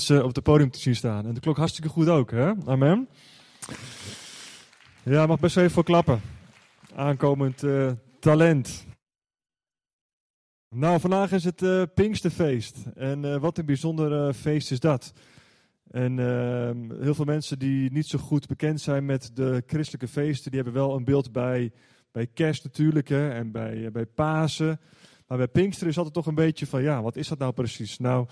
mensen op het podium te zien staan. En de klok hartstikke goed ook, hè? Amen. Ja, mag best even voor klappen. Aankomend uh, talent. Nou, vandaag is het uh, Pinksterfeest. En wat een bijzonder feest is dat. En ehm, heel veel mensen die niet zo goed bekend zijn met de christelijke feesten, die hebben wel een beeld bij, bij kerst natuurlijk hè, en bij, bij Pasen. Maar bij Pinkster is altijd toch een beetje van, ja, wat is dat nou precies? Nou,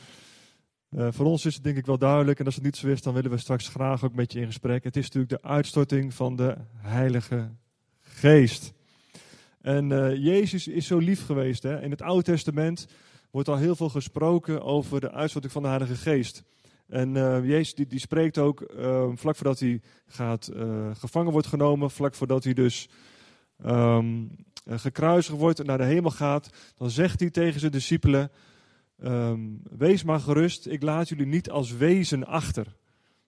uh, voor ons is het denk ik wel duidelijk. En als het niet zo is, dan willen we straks graag ook met je in gesprek. Het is natuurlijk de uitstorting van de Heilige Geest. En uh, Jezus is zo lief geweest. Hè? In het Oude Testament wordt al heel veel gesproken over de uitstorting van de Heilige Geest. En uh, Jezus die, die, spreekt ook vlak voordat hij gaat, gevangen wordt genomen, vlak voordat hij dus um, gekruisigd wordt en naar de hemel gaat, dan zegt hij tegen zijn discipelen: um, Wees maar gerust, ik laat jullie niet als wezen achter.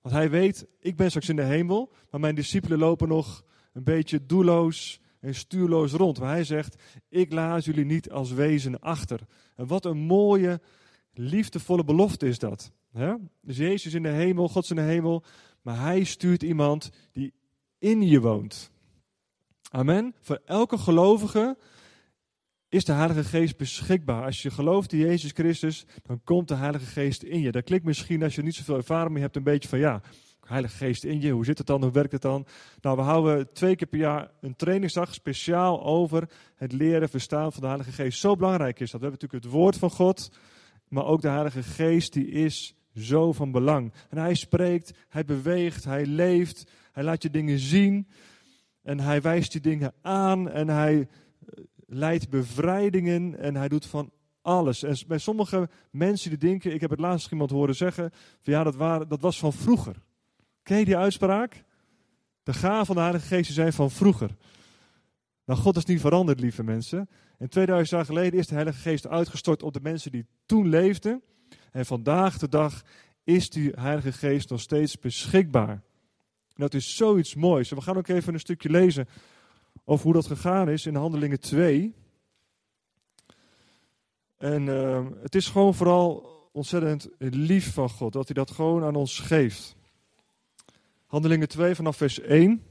Want hij weet, ik ben straks in de hemel, maar mijn discipelen lopen nog een beetje doelloos en stuurloos rond. Maar hij zegt, ik laat jullie niet als wezen achter. En wat een mooie, liefdevolle belofte is dat. Dus Jezus in de hemel, God is in de hemel, maar hij stuurt iemand die in je woont. Amen. Voor elke gelovige is de Heilige Geest beschikbaar. Als je gelooft in Jezus Christus, dan komt de Heilige Geest in je. Dat klinkt misschien als je niet zoveel ervaring hebt, een beetje van ja, Heilige Geest in je, hoe zit het dan, hoe werkt het dan? Nou, we houden twee keer per jaar een trainingsdag speciaal over het leren verstaan van de Heilige Geest. Zo belangrijk is dat. We hebben natuurlijk het woord van God, maar ook de Heilige Geest die is zo van belang. En hij spreekt, hij beweegt, hij leeft, hij laat je dingen zien. En hij wijst je dingen aan en hij eh, leidt bevrijdingen en hij doet van alles. En bij sommige mensen die denken, ik heb het laatst iemand horen zeggen, van ja, dat, dat was van vroeger. Ken je die uitspraak? De gaven van de Heilige Geest zijn van vroeger. Nou, God is niet veranderd, lieve mensen. En 2000 jaar geleden is de Heilige Geest uitgestort op de mensen die toen leefden. En vandaag de dag is die Heilige Geest nog steeds beschikbaar dat is zoiets moois. En we gaan ook even een stukje lezen over hoe dat gegaan is in Handelingen 2. En uh, het is gewoon vooral ontzettend lief van God dat hij dat gewoon aan ons geeft. Handelingen 2 vanaf vers 1.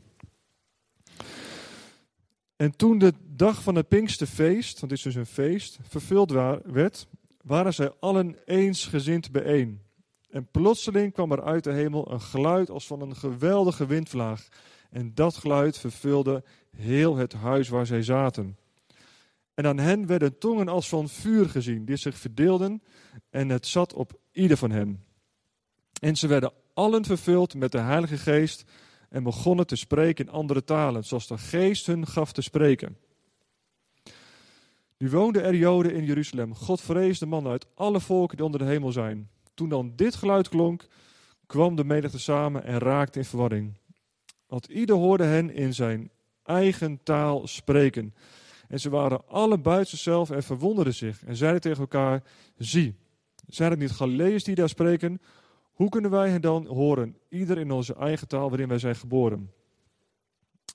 En toen de dag van het Pinksterfeest, want dit is dus een feest, vervuld werd, waren zij allen eensgezind bijeen. En plotseling kwam er uit de hemel een geluid als van een geweldige windvlaag. En dat geluid vervulde heel het huis waar zij zaten. En aan hen werden tongen als van vuur gezien, die zich verdeelden, en het zat op ieder van hen. En ze werden allen vervuld met de Heilige Geest en begonnen te spreken in andere talen, zoals de Geest hun gaf te spreken. Nu woonden er Joden in Jeruzalem, God vreesde mannen uit alle volken die onder de hemel zijn. Toen dan dit geluid klonk, kwam de menigte samen en raakte in verwarring. Want ieder hoorde hen in zijn eigen taal spreken. En ze waren alle buiten zichzelf en verwonderden zich. En zeiden tegen elkaar: Zie, zijn het niet Galileërs die daar spreken? Hoe kunnen wij hen dan horen? Ieder in onze eigen taal waarin wij zijn geboren.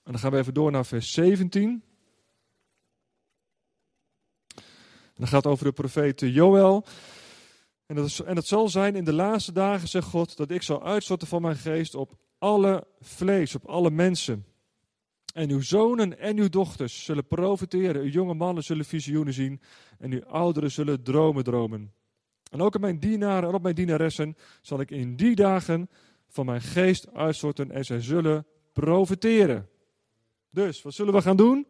En dan gaan we even door naar vers 17. En dan gaat over de profeet Joël. En dat, is, en dat zal zijn in de laatste dagen, zegt God, dat ik zal uitstorten van mijn geest op alle vlees, op alle mensen. En uw zonen en uw dochters zullen profiteren. Uw jonge mannen zullen visioenen zien. En uw ouderen zullen dromen dromen. En ook op mijn dienaren en op mijn dienaressen zal ik in die dagen van mijn geest uitstorten. En zij zullen profiteren. Dus, wat zullen we gaan doen?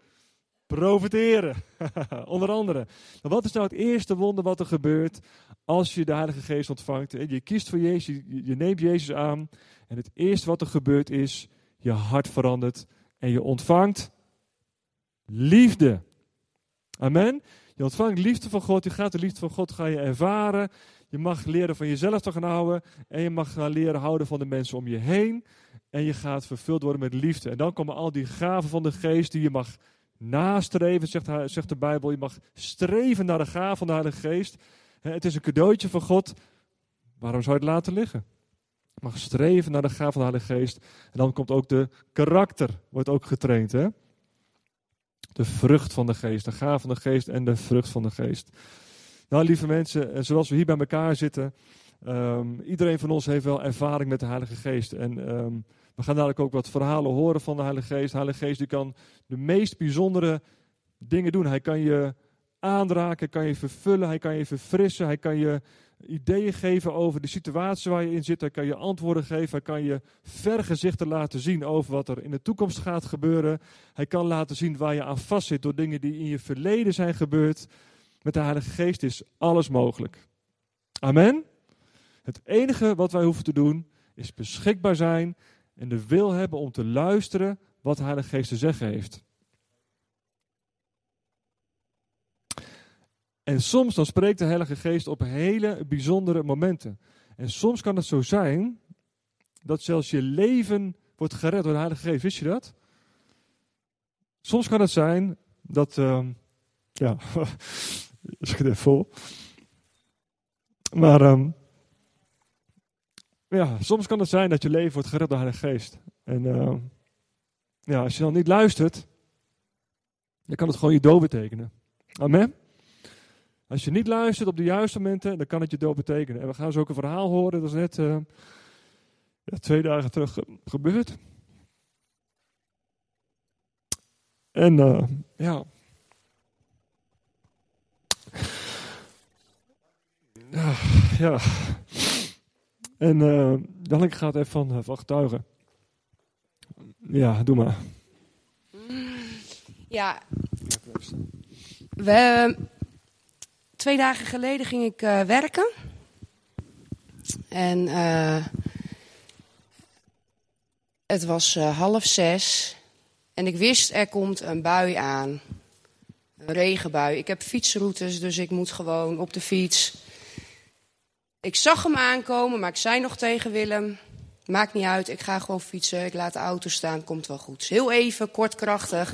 Profiteren. Onder andere. wat is nou het eerste wonder wat er gebeurt als je de Heilige Geest ontvangt? Je kiest voor Jezus, je neemt Jezus aan. En het eerste wat er gebeurt is, je hart verandert en je ontvangt liefde. Amen. Je ontvangt liefde van God, je gaat de liefde van God ga je ervaren. Je mag leren van jezelf te gaan houden en je mag gaan leren houden van de mensen om je heen. En je gaat vervuld worden met liefde. En dan komen al die gaven van de geest die je mag nastreven, zegt, zegt de Bijbel. Je mag streven naar de gaven van de Heilige Geest. Het is een cadeautje van God. Waarom zou je het laten liggen? Mag streven naar de gaven van de Heilige Geest. En dan komt ook de karakter, wordt ook getraind. Hè? De vrucht van de geest, de gaven van de geest en de vrucht van de geest. Nou, lieve mensen, zoals we hier bij elkaar zitten, Ehm, iedereen van ons heeft wel ervaring met de Heilige Geest. En ehm, we gaan dadelijk ook wat verhalen horen van de Heilige Geest. De Heilige Geest die kan de meest bijzondere dingen doen. Hij kan je aanraken, kan je vervullen, hij kan je verfrissen, hij kan je ideeën geven over de situatie waar je in zit. Hij kan je antwoorden geven, hij kan je vergezichten laten zien over wat er in de toekomst gaat gebeuren. Hij kan laten zien waar je aan vastzit door dingen die in je verleden zijn gebeurd. Met de Heilige Geest is alles mogelijk. Amen. Het enige wat wij hoeven te doen is beschikbaar zijn en de wil hebben om te luisteren wat de Heilige Geest te zeggen heeft. En soms dan spreekt de Heilige Geest op hele bijzondere momenten. En soms kan het zo zijn dat zelfs je leven wordt gered door de Heilige Geest. Wist je dat? Soms kan het zijn dat. Uh, ja, even vol. Maar. Um, ja, soms kan het zijn dat je leven wordt gered door de Heilige Geest. En uh, ja, als je dan niet luistert, dan kan het gewoon je dood betekenen. Amen. Als je niet luistert op de juiste momenten, dan kan het je dood betekenen. En we gaan zo ook een verhaal horen, dat is net uh, ja, twee dagen terug gebeurd. En uh, ja. Ja, ja. En uh, dan ga het even van, van getuigen. Ja, doe maar. Ja. We, twee dagen geleden ging ik uh, werken. En uh, het was uh, half zes. En ik wist er komt een bui aan. Een regenbui. Ik heb fietsroutes, dus ik moet gewoon op de fiets. Ik zag hem aankomen, maar ik zei nog tegen Willem: Maakt niet uit, ik ga gewoon fietsen. Ik laat de auto staan, komt wel goed. Heel even, kort, krachtig.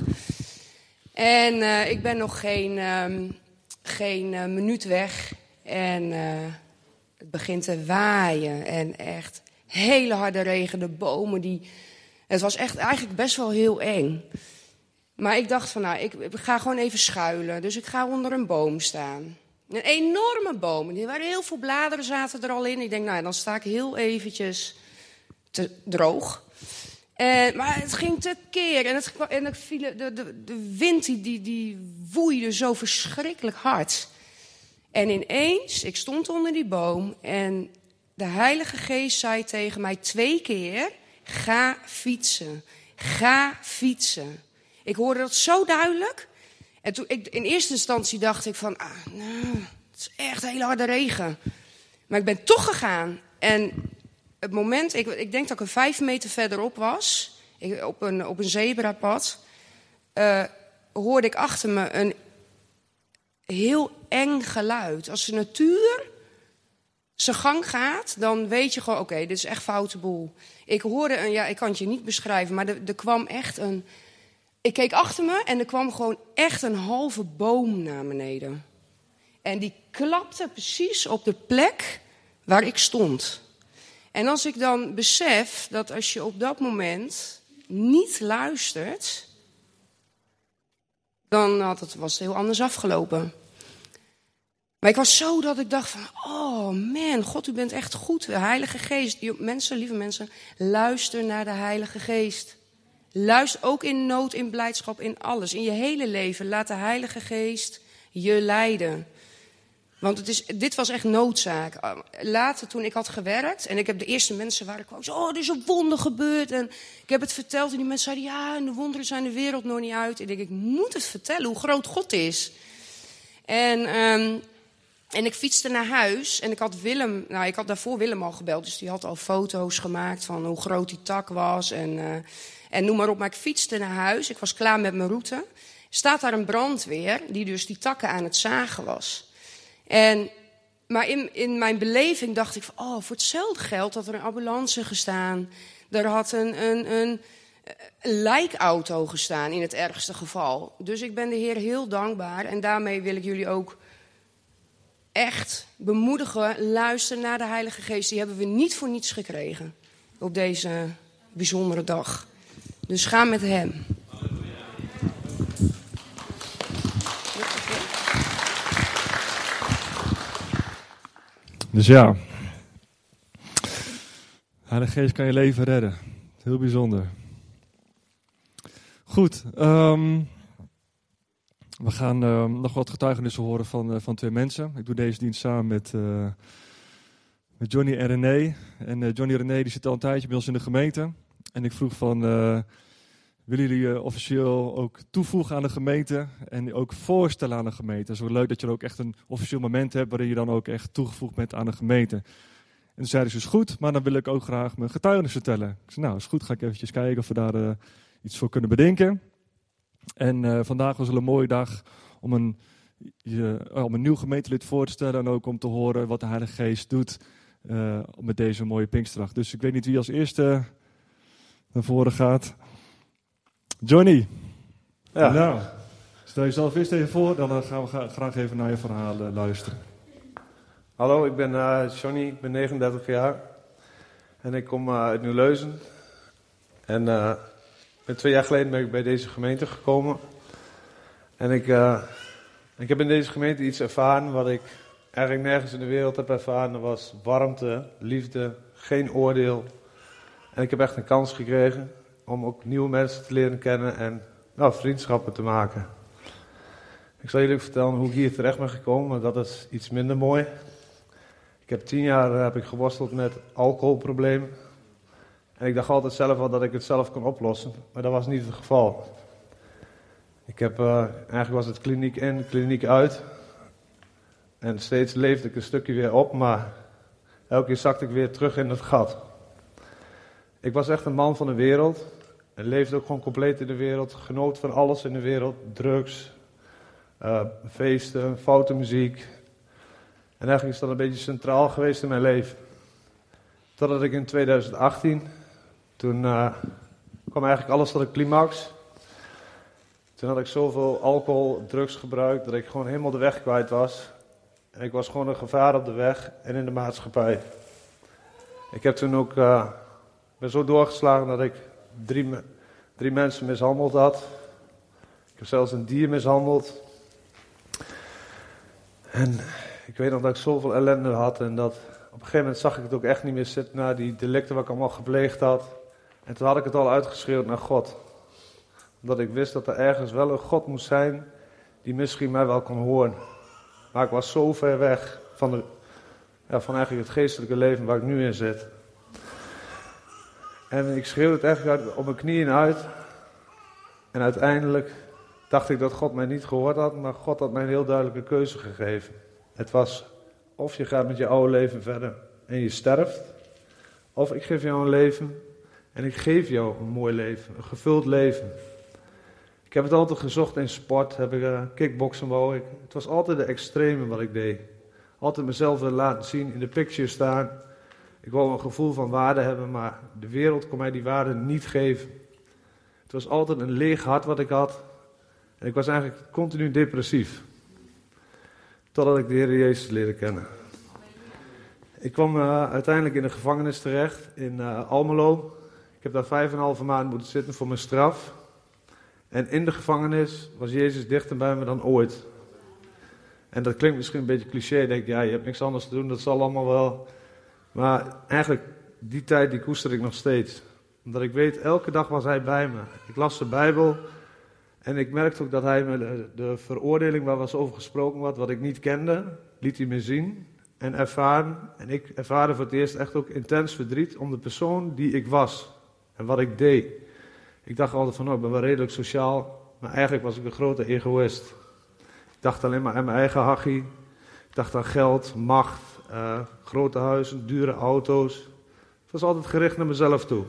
En ik ben nog geen, um, geen uh, minuut weg. En uh, het begint te waaien. En echt hele harde regen. De bomen die. Het was echt eigenlijk best wel heel eng. Maar ik dacht van nou, ik, ik ga gewoon even schuilen. Dus ik ga onder een boom staan. Een enorme boom. Er waren heel veel bladeren zaten er al in. Ik denk, nou, dan sta ik heel eventjes te droog. En, maar het ging te keer en, het, de, de, de wind die, die, die woeide zo verschrikkelijk hard. En ineens, ik stond onder die boom en de Heilige Geest zei tegen mij twee keer: Ga fietsen, ga fietsen. Ik hoorde dat zo duidelijk. En toen ik, in eerste instantie dacht ik van, ah, nou, het is echt hele harde regen. Maar ik ben toch gegaan. En het moment, ik, ik denk dat ik een vijf meter verderop was, op, een, op een zebrapad, uh, hoorde ik achter me een heel eng geluid. Als de natuur zijn gang gaat, dan weet je gewoon, oké, dit is echt foute boel. Ik hoorde een, ja, ik kan het je niet beschrijven, maar er, er kwam echt een... Ik keek achter me en er kwam gewoon echt een halve boom naar beneden. En die klapte precies op de plek waar ik stond. En als ik dan besef dat als je op dat moment niet luistert, dan had het, was het heel anders afgelopen. Maar ik was zo dat ik dacht van, oh man, God, u bent echt goed. De Heilige Geest, mensen, lieve mensen, luister naar de Heilige Geest. Luister ook in nood, in blijdschap, in alles. In je hele leven, laat de Heilige Geest je leiden. Want het is, dit was echt noodzaak. Ah, later, toen ik had gewerkt en ik heb de eerste mensen waar ik kwam, oh, er is een wonder gebeurd. En ik heb het verteld en die mensen zeiden, ja, en de wonderen zijn de wereld nog niet uit. En ik denk, ik moet het vertellen hoe groot God is. En, um, en ik fietste naar huis en ik had Willem, nou, ik had daarvoor Willem al gebeld, dus die had al foto's gemaakt van hoe groot die tak was en, uh, en noem maar op. Maar ik fietste naar huis, ik was klaar met mijn route. Staat daar een brandweer die dus die takken aan het zagen was. En, maar in, in mijn beleving dacht ik van, oh, voor hetzelfde geld had er een ambulance gestaan. Er had een, een, een, een lijkauto gestaan in het ergste geval. Dus ik ben de Heer heel dankbaar. En daarmee wil ik jullie ook echt bemoedigen. Luister naar de Heilige Geest. Die hebben we niet voor niets gekregen op deze bijzondere dag. Dus ga met Hem. Dus ja, Heilige Geest kan je leven redden. Heel bijzonder. Goed, ehm, we gaan ehm, nog wat getuigenissen horen van, eh, van twee mensen. Ik doe deze dienst samen met, eh, met Johnny en René. En eh, Johnny en René die zitten al een tijdje bij ons in de gemeente. En ik vroeg van, willen jullie je officieel ook toevoegen aan de gemeente en ook voorstellen aan de gemeente? Het is wel leuk dat je ook echt een officieel moment hebt waarin je dan ook echt toegevoegd bent aan de gemeente. En toen zeiden ze, is goed, maar dan wil ik ook graag mijn getuigenis vertellen. Ik zei, nou is goed, ga ik eventjes kijken of we daar iets voor kunnen bedenken. En uh, vandaag was een mooie dag om een, je, om een nieuw gemeentelid voor te stellen en ook om te horen wat de Heilige Geest doet met deze mooie Pinksterdag. Dus ik weet niet wie als eerste naar voren gaat. Johnny. Ja. Nou, stel jezelf eerst even voor, dan eh, gaan we graag even naar je verhaal luisteren. Hallo, ik ben uh, Johnny, ik ben 39 jaar en ik kom uh, uit Nieuw-Leuzen. En ben twee jaar geleden ben ik bij deze gemeente gekomen. En ik, uh, ik heb in deze gemeente iets ervaren wat ik eigenlijk nergens in de wereld heb ervaren. Dat was warmte, liefde, geen oordeel. En ik heb echt een kans gekregen om ook nieuwe mensen te leren kennen en nou, vriendschappen te maken. Ik zal jullie vertellen hoe ik hier terecht ben gekomen, maar dat is iets minder mooi. Ik heb tien jaar eh, heb ik geworsteld met alcoholproblemen. En ik dacht altijd zelf wel dat ik het zelf kon oplossen, maar dat was niet het geval. Ik heb, uh, eigenlijk was het kliniek in, kliniek uit. En steeds leefde ik een stukje weer op, maar elke keer zakte ik weer terug in het gat. Ik was echt een man van de wereld. En leefde ook gewoon compleet in de wereld. Genoot van alles in de wereld. Drugs, uh, feesten, foute muziek. En eigenlijk is dat een beetje centraal geweest in mijn leven. Totdat ik in 2018 toen uh, kwam eigenlijk alles tot een climax. Toen had ik zoveel alcohol, drugs gebruikt, dat ik gewoon helemaal de weg kwijt was. En ik was gewoon een gevaar op de weg en in de maatschappij. Ik heb toen ook, uh, ben zo doorgeslagen dat ik drie, drie mensen mishandeld had. Ik heb zelfs een dier mishandeld. En ik weet nog dat ik zoveel ellende had en dat op een gegeven moment zag ik het ook echt niet meer zitten na die delicten wat ik allemaal gepleegd had. En toen had ik het al uitgeschreeuwd naar God. Omdat ik wist dat er ergens wel een God moest zijn die misschien mij wel kon horen. Maar ik was zo ver weg van, de, ja, van eigenlijk het geestelijke leven waar ik nu in zit. En ik schreeuwde het eigenlijk uit, op mijn knieën uit. En uiteindelijk dacht ik dat God mij niet gehoord had, maar God had mij een heel duidelijke keuze gegeven. Het was of je gaat met je oude leven verder en je sterft, of ik geef jou een leven en ik geef jou een mooi leven, een gevuld leven. Ik heb het altijd gezocht in sport, heb ik uh, kickboksen wou ik. Het was altijd de extreme wat ik deed. Altijd mezelf willen laten zien, in de picture staan. Ik wou een gevoel van waarde hebben, maar de wereld kon mij die waarde niet geven. Het was altijd een leeg hart wat ik had. En ik was eigenlijk continu depressief. Totdat ik de Heer Jezus leerde kennen. Ik kwam uh, uiteindelijk in de gevangenis terecht in uh, Almelo. Ik heb daar vijf en een halve maand moeten zitten voor mijn straf. En in de gevangenis was Jezus dichter bij me dan ooit. En dat klinkt misschien een beetje cliché. Denk ja, je hebt niks anders te doen, dat zal allemaal wel. Maar eigenlijk, die tijd die koester ik nog steeds. Omdat ik weet, elke dag was hij bij me. Ik las de Bijbel. En ik merkte ook dat hij me de, de veroordeling waar was over gesproken was, wat ik niet kende, liet hij me zien en ervaren. En ik ervaarde voor het eerst echt ook intens verdriet om de persoon die ik was en wat ik deed. Ik dacht altijd van, oh, ik ben wel redelijk sociaal, maar eigenlijk was ik een grote egoïst. Ik dacht alleen maar aan mijn eigen hachie. Ik dacht aan geld, macht, uh, grote huizen, dure auto's. Het was altijd gericht naar mezelf toe.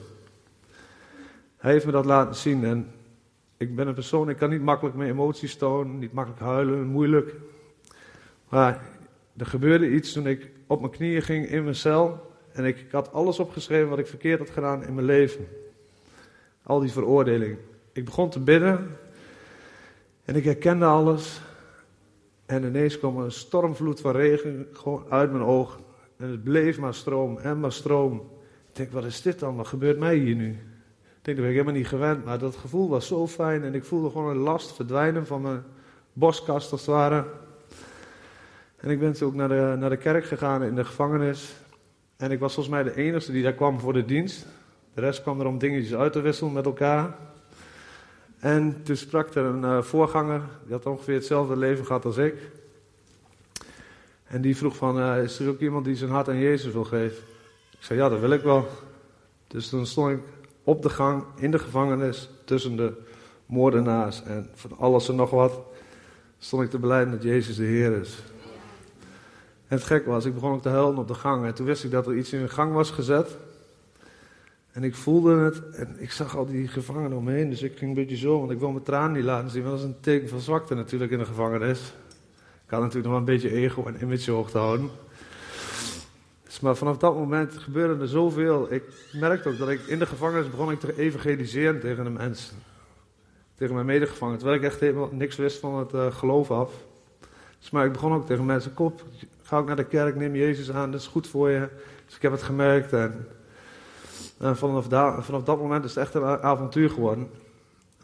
Hij heeft me dat laten zien en ik ben een persoon, ik kan niet makkelijk mijn emoties tonen, niet makkelijk huilen, moeilijk. Maar er gebeurde iets toen ik op mijn knieën ging in mijn cel en ik, ik had alles opgeschreven wat ik verkeerd had gedaan in mijn leven. Al die veroordeling. Ik begon te bidden en ik herkende alles. En ineens kwam een stormvloed van regen gewoon uit mijn ogen. En het bleef maar stroom en maar stroom. Ik denk, wat is dit dan? Wat gebeurt mij hier nu? Ik denk, dat ben ik helemaal niet gewend. Maar dat gevoel was zo fijn. En ik voelde gewoon een last verdwijnen van mijn boskast als het ware. En ik ben toen ook naar de, naar de kerk gegaan in de gevangenis. En ik was volgens mij de enige die daar kwam voor de dienst. De rest kwam er om dingetjes uit te wisselen met elkaar. En toen sprak er een uh, voorganger, die had ongeveer hetzelfde leven gehad als ik. En die vroeg van, uh, is er ook iemand die zijn hart aan Jezus wil geven? Ik zei, ja, dat wil ik wel. Dus toen stond ik op de gang in de gevangenis tussen de moordenaars en van alles en nog wat. Stond ik te beleiden dat Jezus de Heer is. En het gek was, ik begon ook te huilen op de gang. En toen wist ik dat er iets in de gang was gezet. En ik voelde het en ik zag al die gevangenen omheen. Dus ik ging een beetje zo, want ik wil mijn tranen niet laten zien. Want dat is een teken van zwakte natuurlijk in de gevangenis. Ik had natuurlijk nog wel een beetje ego en image hoog te houden. Dus maar vanaf dat moment gebeurde er zoveel. Ik merkte ook dat ik in de gevangenis begon ik te evangeliseren tegen de mensen. Tegen mijn medegevangenen. Terwijl ik echt helemaal niks wist van het uh, geloof af. Dus maar ik begon ook tegen mensen, kop, ga ook naar de kerk, neem Jezus aan, dat is goed voor je. Dus ik heb het gemerkt en, en vanaf, vanaf, dat moment is het echt een avontuur geworden.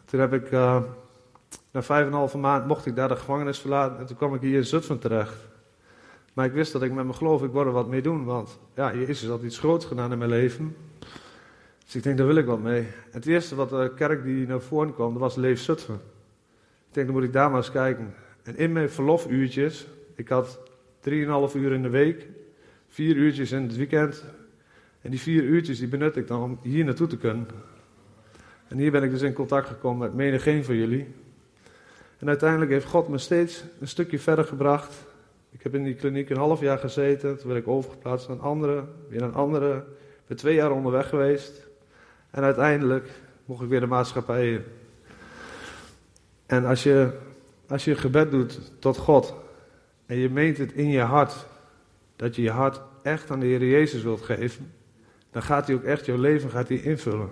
Toen heb ik, uh, na vijf en een halve maand mocht ik daar de gevangenis verlaten en toen kwam ik hier in Zutphen terecht. Maar ik wist dat ik met mijn geloof, ik word er wat mee doen, want ja, Jezus had iets groots gedaan in mijn leven. Dus ik denk, daar wil ik wat mee. Het eerste wat de kerk die naar voren kwam, dat was Leef Zutphen. Ik denk, dan moet ik daar maar eens kijken. En in mijn verlofuurtjes, ik had 3,5 uur in de week, vier uurtjes in het weekend. En die vier uurtjes die benut ik dan om hier naartoe te kunnen. En hier ben ik dus in contact gekomen met menigeen van jullie. En uiteindelijk heeft God me steeds een stukje verder gebracht. Ik heb in die kliniek een half jaar gezeten. Toen werd ik overgeplaatst naar een andere, weer een andere. Ik ben twee jaar onderweg geweest. En uiteindelijk mocht ik weer de maatschappij in. En als je, als je gebed doet tot God, en je meent het in je hart, dat je je hart echt aan de Heer Jezus wilt geven, dan gaat hij ook echt jouw leven gaat hij invullen.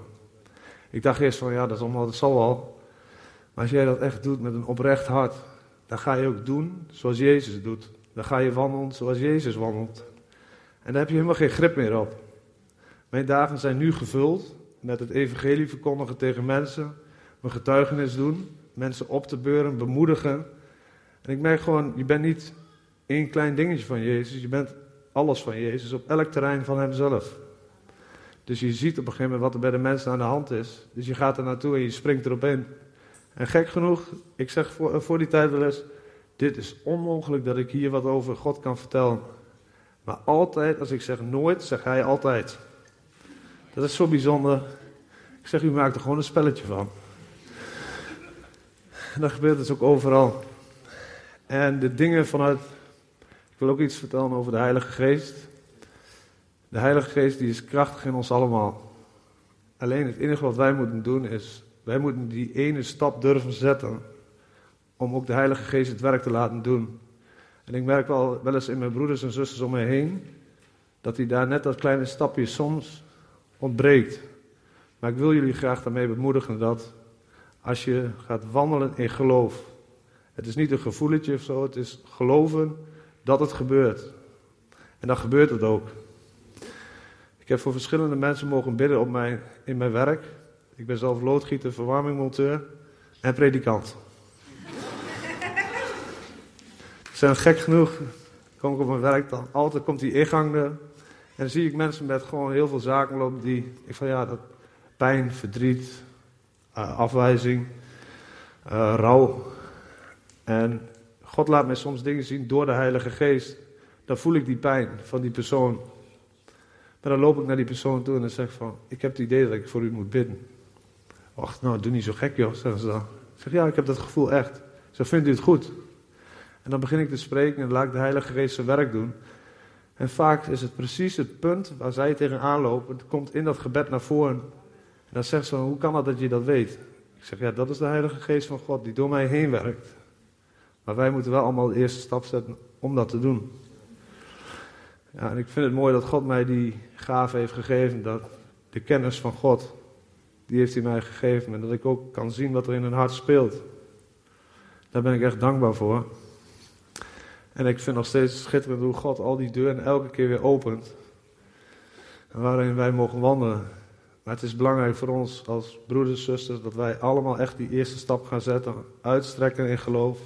Ik dacht eerst van ja, dat is allemaal, zal wel. Maar als jij dat echt doet met een oprecht hart, dan ga je ook doen zoals Jezus doet. Dan ga je wandelen zoals Jezus wandelt. En daar heb je helemaal geen grip meer op. Mijn dagen zijn nu gevuld met het evangelie verkondigen tegen mensen, mijn getuigenis doen, mensen op te beuren, bemoedigen. En ik merk gewoon, je bent niet één klein dingetje van Jezus. Je bent alles van Jezus op elk terrein van Hemzelf. Dus je ziet op een gegeven moment wat er bij de mensen aan de hand is. Dus je gaat er naartoe en je springt erop in. En gek genoeg, ik zeg voor, voor die tijd wel eens: Dit is onmogelijk dat ik hier wat over God kan vertellen. Maar altijd, als ik zeg nooit, zeg hij altijd. Dat is zo bijzonder. Ik zeg, u maakt er gewoon een spelletje van. En dat gebeurt dus ook overal. En de dingen vanuit ik wil ook iets vertellen over de Heilige Geest. De Heilige Geest die is krachtig in ons allemaal. Alleen het enige wat wij moeten doen is, wij moeten die ene stap durven zetten om ook de Heilige Geest het werk te laten doen. En ik merk wel, wel eens in mijn broeders en zusters om me heen, dat hij daar net dat kleine stapje soms ontbreekt. Maar ik wil jullie graag daarmee bemoedigen dat als je gaat wandelen in geloof, het is niet een gevoeletje of zo, het is geloven dat het gebeurt. En dan gebeurt het ook. Ik heb voor verschillende mensen mogen bidden op in mijn werk. Ik ben zelf loodgieter, verwarmingmonteur en predikant. zijn gek genoeg, kom ik op mijn werk dan, altijd komt die ingang er. En dan zie ik mensen met gewoon heel veel zaken lopen die, ik van ja, dat pijn, verdriet, uh, afwijzing, uh, rouw. En God laat mij soms dingen zien door de Heilige Geest. Dan voel ik die pijn van die persoon. Maar dan loop ik naar die persoon toe en dan zeg ik van, ik heb het idee dat ik voor u moet bidden. Wacht, nou, doe niet zo gek joh, zeggen ze dan. Ik zeg, ja, ik heb dat gevoel echt. Zo vindt u het goed? En dan begin ik te spreken en laat de Heilige Geest zijn werk doen. En vaak is het precies het punt waar zij tegenaan lopen. Het komt in dat gebed naar voren. En dan zegt ze, hoe kan het dat je dat weet? Ik zeg, ja, dat is de Heilige Geest van God die door mij heen werkt. Maar wij moeten wel allemaal de eerste stap zetten om dat te doen. Ja, en ik vind het mooi dat God mij die gave heeft gegeven. Dat de kennis van God, die heeft hij mij gegeven. En dat ik ook kan zien wat er in hun hart speelt. Daar ben ik echt dankbaar voor. En ik vind nog steeds schitterend hoe God al die deuren elke keer weer opent. Waarin wij mogen wandelen. Maar het is belangrijk voor ons als broeders zusters dat wij allemaal echt die eerste stap gaan zetten. Uitstrekken in geloof.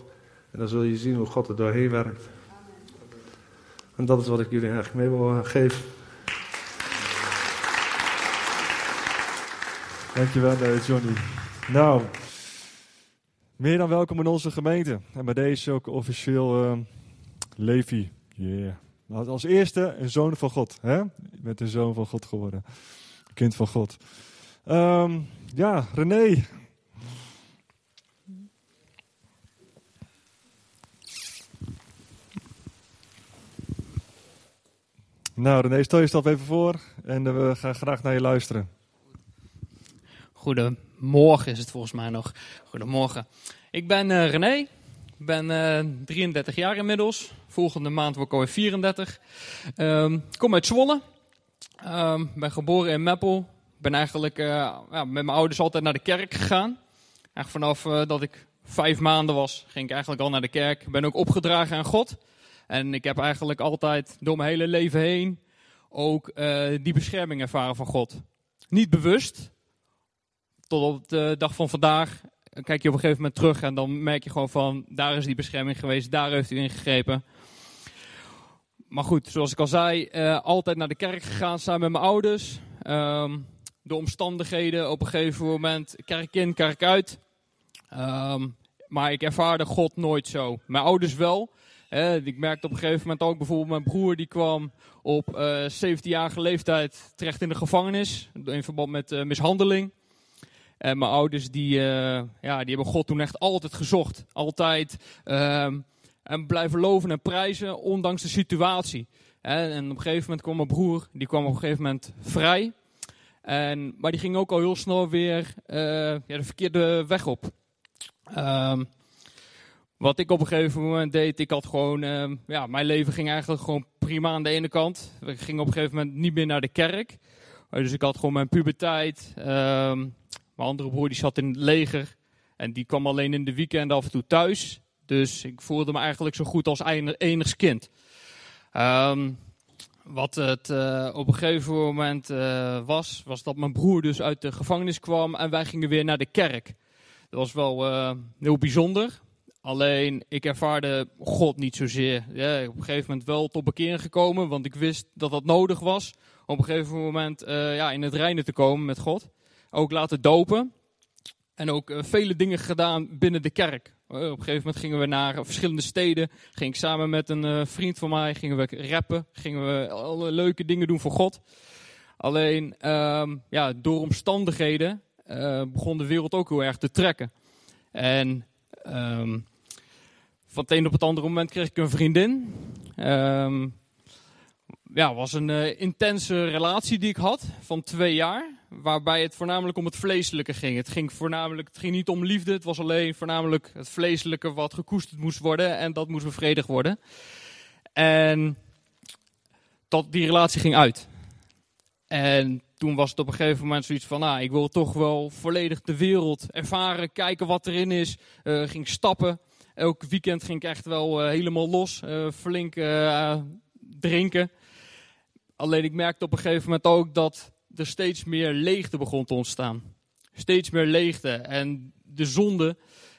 En dan zul je zien hoe God er doorheen werkt. En dat is wat ik jullie eigenlijk mee wil eh, geven. Dankjewel, eh, Johnny. Nou, meer dan welkom in onze gemeente. En bij deze ook officieel eh, Levi. Yeah. Als eerste een zoon van God. Hè? Met een zoon van God geworden. Kind van God. Ehm, ja, René. Nou, René, stel jezelf even voor en uh, we gaan graag naar je luisteren. Goedemorgen is het volgens mij nog. Goedemorgen. Ik ben uh, René. Ik ben uh, eh, 33 jaar inmiddels. Volgende maand word ik alweer 34. Um, kom uit Zwolle. Um, ben geboren in Meppel. Ben eigenlijk ja, met mijn ouders altijd naar de kerk gegaan. Eigenlijk vanaf dat ik vijf maanden was, ging ik eigenlijk al naar de kerk. Ben ook opgedragen aan God. En ik heb eigenlijk altijd door mijn hele leven heen ook die bescherming ervaren van God. Niet bewust, tot op de dag van vandaag kijk je op een gegeven moment terug en dan merk je gewoon van, daar is die bescherming geweest, daar heeft u ingegrepen. Maar goed, zoals ik al zei, uh, altijd naar de kerk gegaan samen met mijn ouders. Um, de omstandigheden op een gegeven moment, kerk in, kerk uit. Um, maar ik ervaarde God nooit zo. Mijn ouders wel. Ik merkte op een gegeven moment ook bijvoorbeeld mijn broer die kwam op uh, 17-jarige leeftijd terecht in de gevangenis. In verband met uh, mishandeling. En mijn ouders die, uh, ja, die hebben God toen echt altijd gezocht. Altijd. En blijven loven en prijzen, ondanks de situatie. En op een gegeven moment kwam mijn broer, die kwam op een gegeven moment vrij. En, maar die ging ook al heel snel weer ja, de verkeerde weg op. Um, wat ik op een gegeven moment deed, ik had gewoon, uh, ja, mijn leven ging eigenlijk gewoon prima aan de ene kant. Ik ging op een gegeven moment niet meer naar de kerk. Dus ik had gewoon mijn puberteit. Uh, mijn andere broer die zat in het leger. En die kwam alleen in de weekend af en toe thuis. Dus ik voelde me eigenlijk zo goed als enigst kind. Um, wat het uh, op een gegeven moment uh, was, was dat mijn broer dus uit de gevangenis kwam en wij gingen weer naar de kerk. Dat was wel heel bijzonder. Alleen ik ervaarde God niet zozeer. Ja, op een gegeven moment wel tot bekering gekomen, want ik wist dat dat nodig was. Op een gegeven moment ja, in het reinen te komen met God ook laten dopen. En ook uh, vele dingen gedaan binnen de kerk. Uh, op een gegeven moment gingen we naar verschillende steden. Ging ik samen met een vriend van mij, gingen we rappen. Gingen we alle leuke dingen doen voor God. Alleen, ehm, ja, door omstandigheden begon de wereld ook heel erg te trekken. En um, van het een op het andere moment kreeg ik een vriendin. Um, ja, was een uh, intense relatie die ik had van twee jaar. Waarbij het voornamelijk om het vleeselijke ging. Het ging voornamelijk, het ging niet om liefde. Het was alleen voornamelijk het vleeselijke wat gekoesterd moest worden. En dat moest bevredigd worden. En tot die relatie ging uit. En toen was het op een gegeven moment zoiets van, nou, ik wil toch wel volledig de wereld ervaren, kijken wat erin is. Uh, ging stappen. Elk weekend ging ik echt wel uh, helemaal los, uh, flink drinken. Alleen ik merkte op een gegeven moment ook dat er steeds meer leegte begon te ontstaan. Steeds meer leegte. En de zonde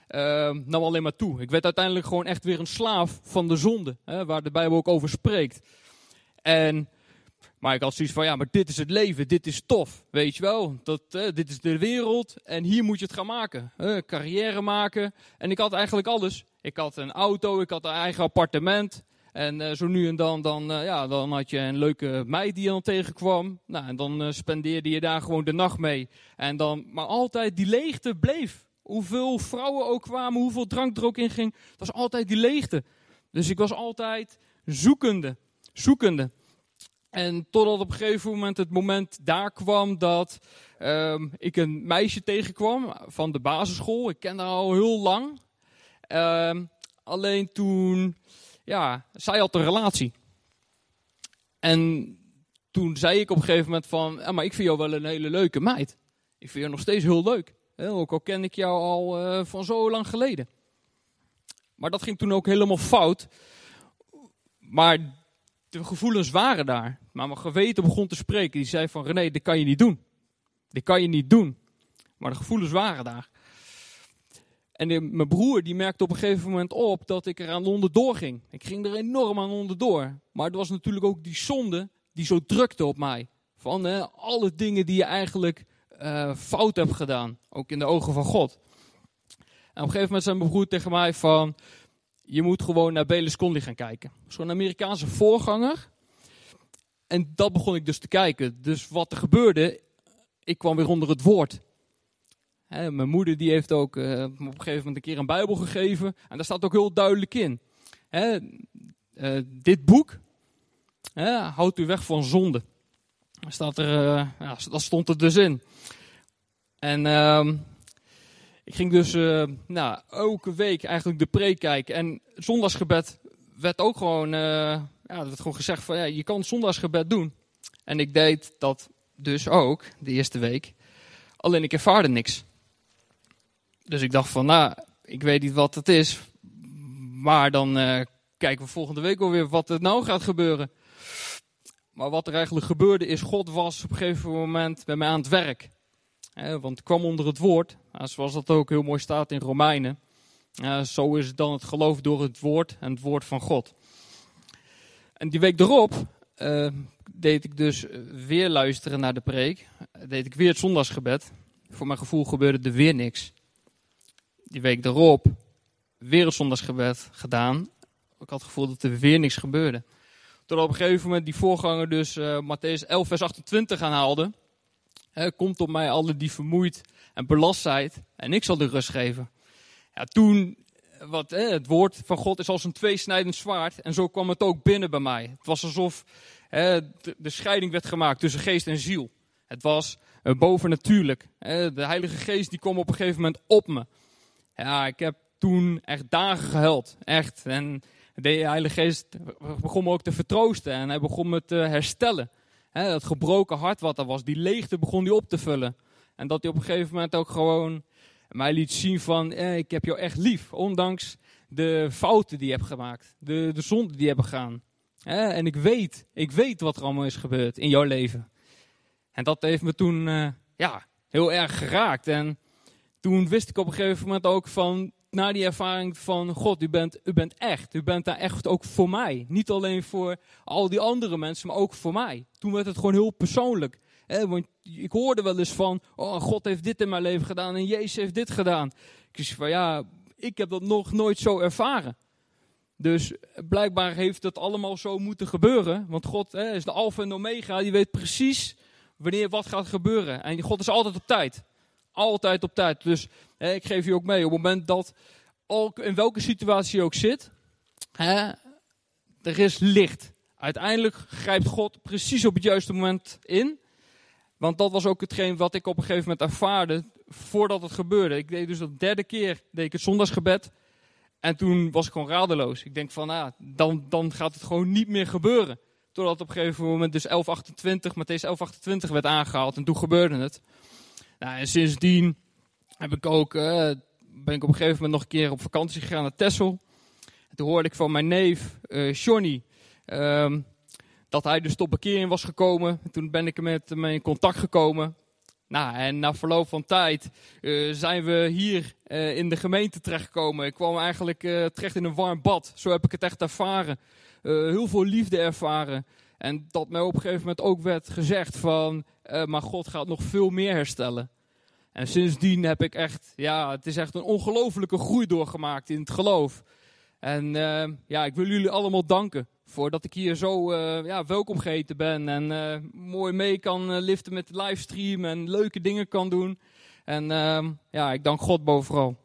uh, nam alleen maar toe. Ik werd uiteindelijk gewoon echt weer een slaaf van de zonde. Hè, waar de Bijbel ook over spreekt. En, maar ik had zoiets van, ja, maar dit is het leven. Dit is tof. Weet je wel. Dat, dit is de wereld. En hier moet je het gaan maken. Carrière maken. En ik had eigenlijk alles. Ik had een auto. Ik had een eigen appartement. En uh, zo nu en dan, dan, uh, ja, dan had je een leuke meid die je dan tegenkwam. Nou, en dan uh, spendeerde je daar gewoon de nacht mee. En dan, maar altijd die leegte bleef. Hoeveel vrouwen ook kwamen, hoeveel drank er ook in ging. Het was altijd die leegte. Dus ik was altijd zoekende, zoekende. En totdat op een gegeven moment het moment daar kwam dat uh, ik een meisje tegenkwam van de basisschool. Ik kende haar al heel lang. Ehm, alleen toen ja, zij had een relatie. En toen zei ik op een gegeven moment van, ja, maar ik vind jou wel een hele leuke meid. Ik vind jou nog steeds heel leuk. Ook al ken ik jou al uh, van zo lang geleden. Maar dat ging toen ook helemaal fout. Maar de gevoelens waren daar. Maar mijn geweten begon te spreken. Die zei van, René, dit kan je niet doen. Dit kan je niet doen. Maar de gevoelens waren daar. En mijn broer die merkte op een gegeven moment op dat ik er aan onderdoor ging. Ik ging er enorm aan onderdoor. Maar het was natuurlijk ook die zonde die zo drukte op mij. Van alle dingen die je eigenlijk uh, fout heb gedaan. Ook in de ogen van God. En op een gegeven moment zei mijn broer tegen mij van... Je moet gewoon naar Berlusconi gaan kijken. Zo'n Amerikaanse voorganger. En dat begon ik dus te kijken. Dus wat er gebeurde, ik kwam weer onder het woord. Mijn moeder die heeft ook uh, op een gegeven moment een keer een Bijbel gegeven. En daar staat ook heel duidelijk in. uh, dit boek houdt u weg van zonde. Staat er, uh, ja, dat stond er dus in. En uh, ik ging dus nou, elke week eigenlijk de preek kijken. En zondagsgebed werd ook gewoon, ja, werd gewoon gezegd van ja, je kan zondagsgebed doen. En ik deed dat dus ook, de eerste week. Alleen ik ervaarde niks. Dus ik dacht van nou, ik weet niet wat het is. Maar dan kijken we volgende week alweer wat er nou gaat gebeuren. Maar wat er eigenlijk gebeurde is, God was op een gegeven moment bij mij aan het werk. want het kwam onder het woord, zoals dat ook heel mooi staat in Romeinen. zo is dan het geloof door het woord en het woord van God. En die week erop uh, deed ik dus weer luisteren naar de preek. Deed ik weer het zondagsgebed. Voor mijn gevoel gebeurde er weer niks. Die week erop weer gedaan. Ik had het gevoel dat er weer niks gebeurde. Tot op een gegeven moment die voorganger dus uh, Matthäus 11 vers 28 aanhaalde. Uh, komt op mij alle die vermoeid en belast zijt en ik zal de rust geven. Ja, toen, wat, het woord van God is als een tweesnijdend zwaard en zo kwam het ook binnen bij mij. Het was alsof de, scheiding werd gemaakt tussen geest en ziel. Het was uh, bovennatuurlijk. de Heilige Geest die kwam op een gegeven moment op me. Ja, ik heb toen echt dagen gehuild. Echt. En de Heilige Geest begon me ook te vertroosten en hij begon me te herstellen. He, dat gebroken hart wat er was, die leegte begon hij op te vullen. En dat hij op een gegeven moment ook gewoon mij liet zien van, eh, ik heb jou echt lief. Ondanks de fouten die je hebt gemaakt, de, de zonden die je hebt begaan. en ik weet, ik weet wat er allemaal is gebeurd in jouw leven. En dat heeft me toen uh, ja, heel erg geraakt. En toen wist ik op een gegeven moment ook van, naar die ervaring van God, u bent, u bent echt. U bent daar echt ook voor mij. Niet alleen voor al die andere mensen, maar ook voor mij. Toen werd het gewoon heel persoonlijk. want ik hoorde wel eens van, oh God heeft dit in mijn leven gedaan en Jezus heeft dit gedaan. Ik zei van ja, ik heb dat nog nooit zo ervaren. Dus blijkbaar heeft dat allemaal zo moeten gebeuren. Want God is de alfa en omega, die weet precies wanneer wat gaat gebeuren. En God is altijd op tijd. Altijd op tijd. Dus hè, ik geef je ook mee, op het moment dat, ook in welke situatie je ook zit, hè, er is licht. Uiteindelijk grijpt God precies op het juiste moment in. Want dat was ook hetgeen wat ik op een gegeven moment ervaarde voordat het gebeurde. Ik deed dus de derde keer deed ik het zondagsgebed. En toen was ik gewoon radeloos. Ik denk van, nou, dan, dan gaat het gewoon niet meer gebeuren. Totdat op een gegeven moment dus 1128, Matthäus 1128 werd aangehaald. En toen gebeurde het. Nou, en sindsdien heb ik ook, uh, ben ik op een gegeven moment nog een keer op vakantie gegaan naar Texel. En toen hoorde ik van mijn neef, uh, Johnny, um, dat hij dus tot bekering was gekomen. En toen ben ik met hem in contact gekomen. Nou, en na verloop van tijd uh, zijn we hier in de gemeente terechtgekomen. Ik kwam eigenlijk terecht in een warm bad. Zo heb ik het echt ervaren. heel veel liefde ervaren. En dat mij op een gegeven moment ook werd gezegd van, uh, maar God gaat nog veel meer herstellen. En sindsdien heb ik echt, ja, het is echt een ongelofelijke groei doorgemaakt in het geloof. En uh, ja, ik wil jullie allemaal danken voor dat ik hier zo uh, ja, welkom geheten ben. En mooi mee kan liften met de livestream en leuke dingen kan doen. En ja, ik dank God bovenal.